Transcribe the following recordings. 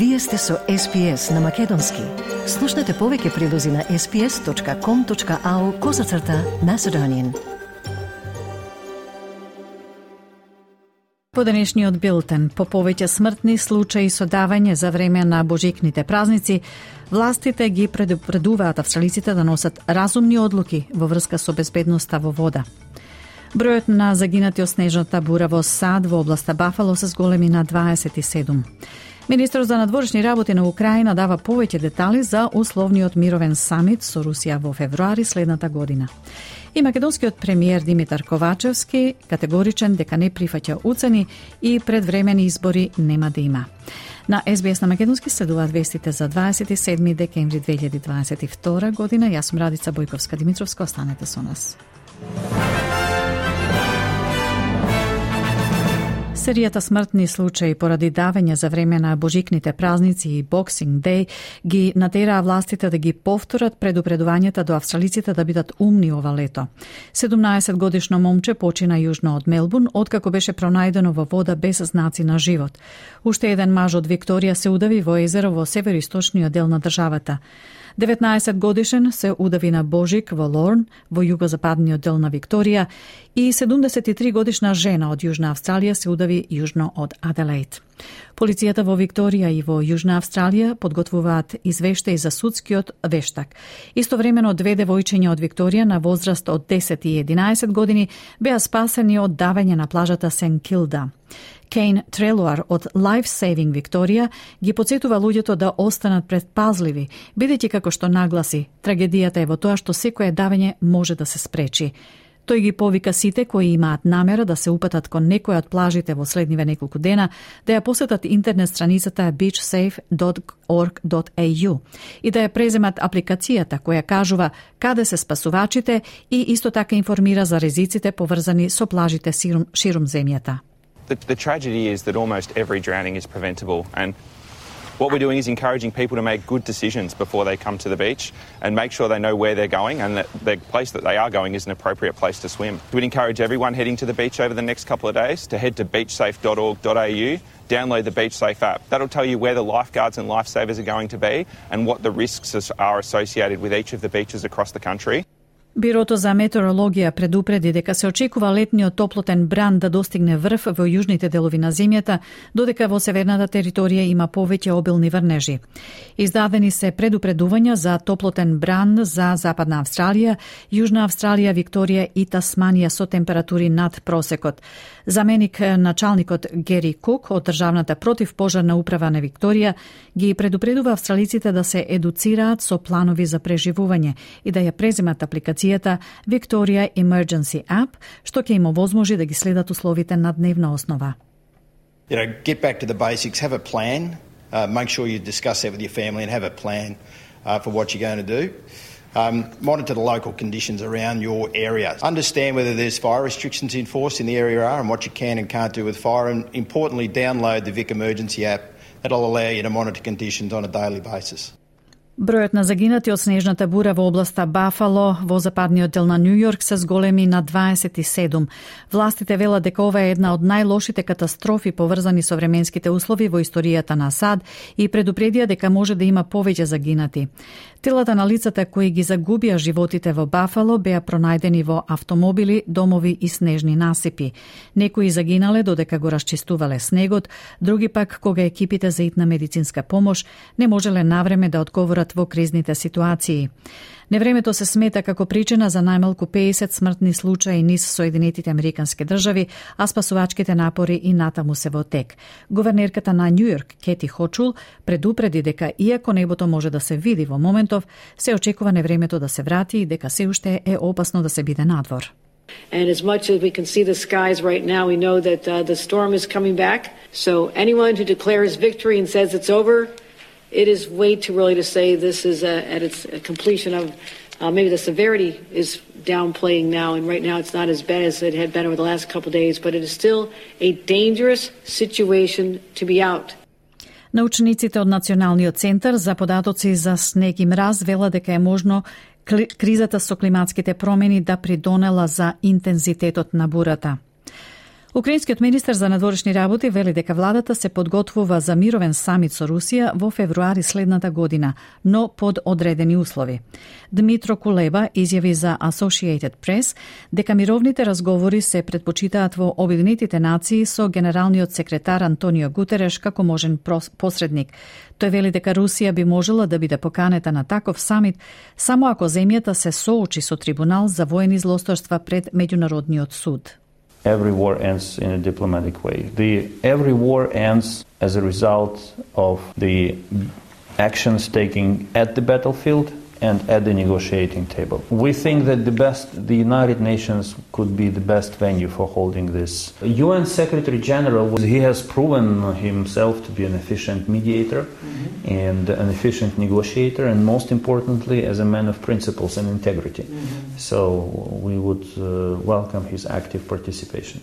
Вие сте со SPS на Македонски. Слушнете повеќе прилози на sps.com.au козацрта на Седонин. По денешниот билтен, по повеќе смртни случаи со давање за време на божикните празници, властите ги предупредуваат австралиците да носат разумни одлуки во врска со безбедноста во вода. Бројот на загинати од снежната бура во Сад во областа Бафало се зголеми на 27. Министерот за надворешни работи на Украина дава повеќе детали за условниот мировен самит со Русија во февруари следната година. И македонскиот премиер Димитар Ковачевски категоричен дека не прифаќа уцени и предвремени избори нема да има. На СБС на Македонски следуваат вестите за 27 декември 2022 година. Јас сум Радица Бојковска Димитровска, останете со нас. Серијата смртни случаи поради давење за време на божикните празници и Boxing Day ги натераа властите да ги повторат предупредувањата до австралиците да бидат умни ова лето. 17 годишно момче почина јужно од Мелбурн, откако беше пронајдено во вода без знаци на живот. Уште еден маж од Викторија се удави во езеро во североисточниот дел на државата. 19 годишен се удави на Божик во Лорн, во југозападниот дел на Викторија и 73 годишна жена од Јужна Австралија се удави јужно од Аделаид. Полицијата во Викторија и во Јужна Австралија подготвуваат извештај за судскиот вештак. Истовремено две девојчиња од Викторија на возраст од 10 и 11 години беа спасени од давење на плажата Сен Килда. Кейн Трелуар од Life Saving Викторија ги подсетува луѓето да останат предпазливи, бидејќи како што нагласи, трагедијата е во тоа што секое давење може да се спречи. Тој ги повика сите кои имаат намера да се упатат кон некоја од плажите во следниве неколку дена да ја посетат интернет страницата beachsafe.org.au и да ја преземат апликацијата која кажува каде се спасувачите и исто така информира за ризиците поврзани со плажите ширум, ширум земјата. The, the tragedy is that almost every drowning is preventable. And what we're doing is encouraging people to make good decisions before they come to the beach and make sure they know where they're going and that the place that they are going is an appropriate place to swim. We'd encourage everyone heading to the beach over the next couple of days to head to beachsafe.org.au, download the BeachSafe app. That'll tell you where the lifeguards and lifesavers are going to be and what the risks are associated with each of the beaches across the country. Бирото за метеорологија предупреди дека се очекува летниот топлотен бран да достигне врв во јужните делови на земјата, додека во северната територија има повеќе обилни врнежи. Издадени се предупредувања за топлотен бран за Западна Австралија, Јужна Австралија, Викторија и Тасманија со температури над просекот. Заменик началникот Гери Кук од Државната противпожарна управа на Викторија ги предупредува австралиците да се едуцираат со планови за преживување и да ја преземат апликацијата Victoria Emergency App, што ќе им овозможи да ги следат условите на дневна основа. You know, get back to the basics, have a plan, uh, make sure you discuss that with your family and have a plan uh, for what you're going to do. Um, monitor the local conditions around your area. Understand whether there's fire restrictions in force in the area are and what you can and can't do with fire. And importantly, download the Vic Emergency app. That'll allow you to monitor conditions on a daily basis. Бројот на загинати од снежната бура во областа Бафало во западниот дел на Нью Йорк се зголеми на 27. Властите велат дека ова е една од најлошите катастрофи поврзани со временските услови во историјата на САД и предупредија дека може да има повеќе загинати. Телата на лицата кои ги загубија животите во Бафало беа пронајдени во автомобили, домови и снежни насипи. Некои загинале додека го расчистувале снегот, други пак кога екипите за итна медицинска помош не можеле навреме да одговорат во кризните ситуации. Невремето се смета како причина за најмалку 50 смртни случаи низ Соединетите Американски држави, а спасувачките напори и натаму се во тек. Гувернерката на Њујорк, Кети Хочул, предупреди дека иако небото може да се види во моментов, се очекува невремето да се врати и дека се уште е опасно да се биде надвор. And as much as we can see the skies right now, we know that uh, the storm is coming back. So anyone who declares victory and says it's over, it is way too early to say this is a, at its completion of uh, maybe the severity is downplaying now, and right now it's not as bad as it had been over the last couple of days, but it is still a dangerous situation to be out. Научниците од Националниот центар за податоци за снег и мраз вела дека е можно кризата со климатските промени да придонела за интензитетот на бурата. Украинскиот министер за надворешни работи вели дека владата се подготвува за мировен самит со Русија во февруари следната година, но под одредени услови. Дмитро Кулеба изјави за Associated Press дека мировните разговори се предпочитаат во Обединетите нации со генералниот секретар Антонио Гутереш како можен посредник. Тој вели дека Русија би можела да биде поканета на таков самит само ако земјата се соочи со трибунал за воени злосторства пред меѓународниот суд. Every war ends in a diplomatic way. The, every war ends as a result of the actions taken at the battlefield and at the negotiating table. We think that the best, the United Nations could be the best venue for holding this. UN Secretary General, he has proven himself to be an efficient mediator mm-hmm. and an efficient negotiator, and most importantly, as a man of principles and integrity. Mm-hmm. So we would uh, welcome his active participation.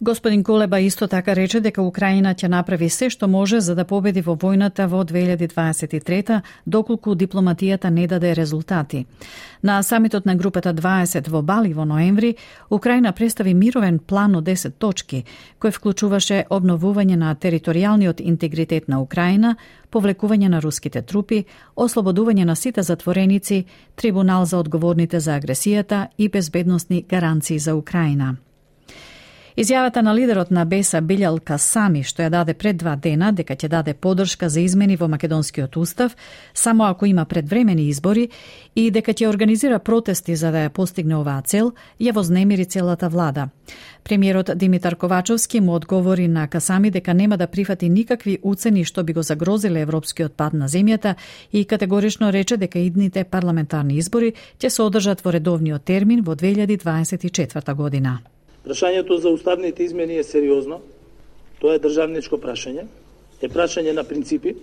Господин Колеба исто така рече дека Украина ќе направи се што може за да победи во војната во 2023 доколку дипломатијата не даде резултати. На самитот на групата 20 во Бали во ноември, Украина представи мировен план од 10 точки, кој вклучуваше обновување на територијалниот интегритет на Украина, повлекување на руските трупи, ослободување на сите затвореници, трибунал за одговорните за агресијата и безбедносни гаранции за Украина. Изјавата на лидерот на Беса Билјал Касами, што ја даде пред два дена дека ќе даде подршка за измени во македонскиот устав, само ако има предвремени избори и дека ќе организира протести за да ја постигне оваа цел, ја вознемири целата влада. Премиерот Димитар Ковачовски му одговори на Касами дека нема да прифати никакви уцени што би го загрозиле европскиот пад на земјата и категорично рече дека идните парламентарни избори ќе се одржат во редовниот термин во 2024 година. Прашањето за уставните измени е сериозно. Тоа е државничко прашање. Е прашање на принципи.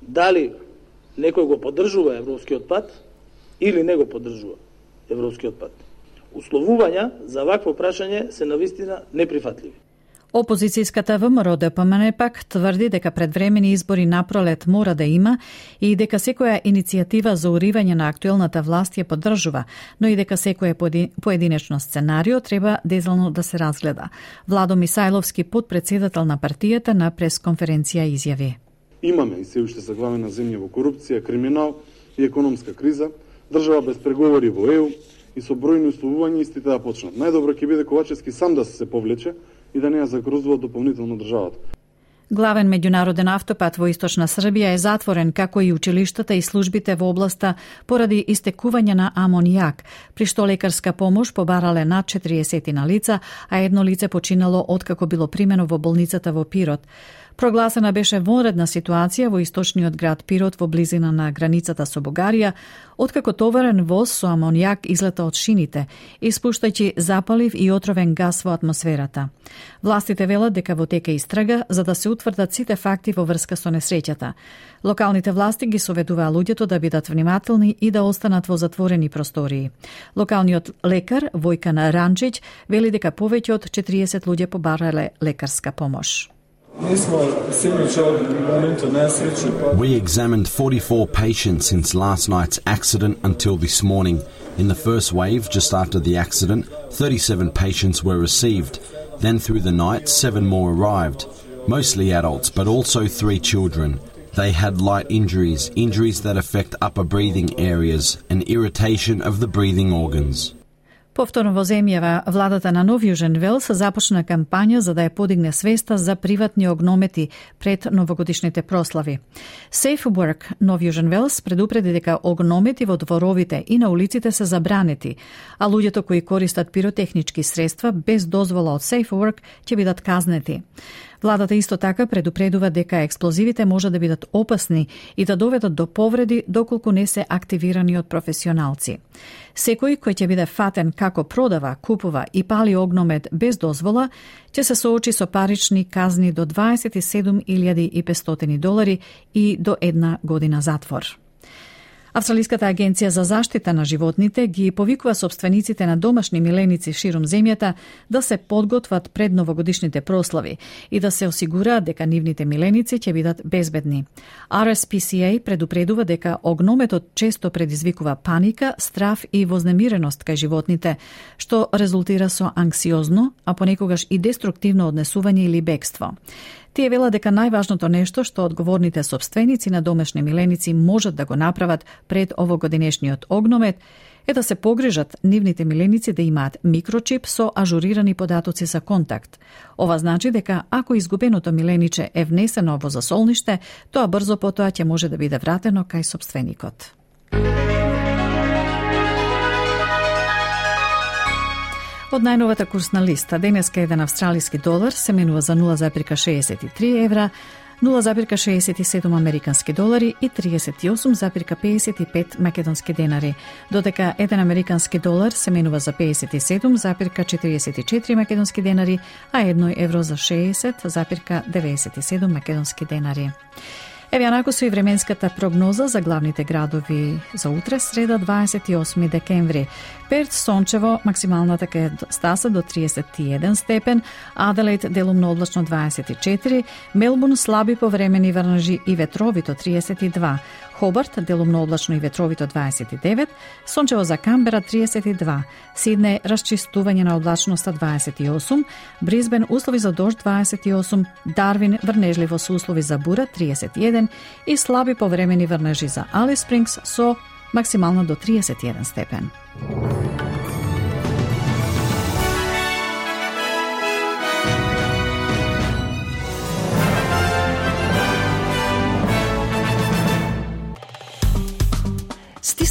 Дали некој го поддржува европскиот пат или не го поддржува европскиот пат. Условувања за вакво прашање се навистина неприфатливи. Опозицијската ВМРО ДПМН пак тврди дека предвремени избори напролет мора да има и дека секоја иницијатива за уривање на актуелната власт ја поддржува, но и дека секоја поединечно сценарио треба дезелно да се разгледа. Владо Мисајловски, подпредседател на партијата на пресконференција изјави. Имаме и се уште заглавена земја во корупција, криминал и економска криза, држава без преговори во ЕУ и со бројни условувања истите да почнат. Најдобро ќе биде Ковачевски сам да се повлече, и да не ја загрозува дополнително државата. Главен меѓународен автопат во Источна Србија е затворен, како и училиштата и службите во областа поради истекување на амонијак, при што лекарска помош побарале над 40 на лица, а едно лице починало откако било примено во болницата во Пирот. Прогласена беше вонредна ситуација во источниот град Пирот во близина на границата со Бугарија, откако товарен воз со амонијак излета од шините, испуштајќи запалив и отровен газ во атмосферата. Властите велат дека во тека истрага за да се утврдат сите факти во врска со несреќата. Локалните власти ги советуваа луѓето да бидат внимателни и да останат во затворени простории. Локалниот лекар Војкан Ранчич вели дека повеќе од 40 луѓе побарале лекарска помош. We examined 44 patients since last night's accident until this morning. In the first wave, just after the accident, 37 patients were received. Then through the night, seven more arrived, mostly adults, but also three children. They had light injuries, injuries that affect upper breathing areas, and irritation of the breathing organs. Повторно во земјава, владата на Нов Јужен Велс започна кампања за да ја подигне свеста за приватни огномети пред новогодишните прослави. Safe Work Нов Јужен Велс предупреди дека огномети во дворовите и на улиците се забранети, а луѓето кои користат пиротехнички средства без дозвола од Safe Work ќе бидат казнети. Владата исто така предупредува дека експлозивите може да бидат опасни и да доведат до повреди доколку не се активирани од професионалци. Секој кој ќе биде фатен како продава, купува и пали огномет без дозвола, ќе се соочи со парични казни до 27.500 долари и до една година затвор. Австралиската агенција за заштита на животните ги повикува собствениците на домашни миленици широм земјата да се подготват пред новогодишните прослави и да се осигураат дека нивните миленици ќе бидат безбедни. RSPCA предупредува дека огнометот често предизвикува паника, страф и вознемиреност кај животните, што резултира со анксиозно, а понекогаш и деструктивно однесување или бегство. Тие велат дека најважното нешто што одговорните собственици на домешни миленици можат да го направат пред овогодинешниот огномет е да се погрижат нивните миленици да имаат микрочип со ажурирани податоци за контакт. Ова значи дека ако изгубеното милениче е внесено во засолниште, тоа брзо потоа ќе може да биде вратено кај собственикот. Од најновата курсна листа, денеска еден австралиски долар се менува за 0,63 евра, 0,67 американски долари и 38,55 македонски денари, додека еден американски долар се менува за 57,44 македонски денари, а едно евро за 60,97 македонски денари. Еве анако со и временската прогноза за главните градови за утре, среда 28 декември. Перт сончево, максималната ке стаса до 31 степен, Аделаид делумно облачно 24, Мелбун слаби повремени врнажи и ветровито 32, Хобарт делумно облачно и ветровито 29, сончево за Камбера 32, Сидне расчистување на облачноста 28, Бризбен услови за дожд 28, Дарвин врнежливо со услови за бура 31 и слаби повремени врнежи за Али Спрингс со максимално до 31 степен.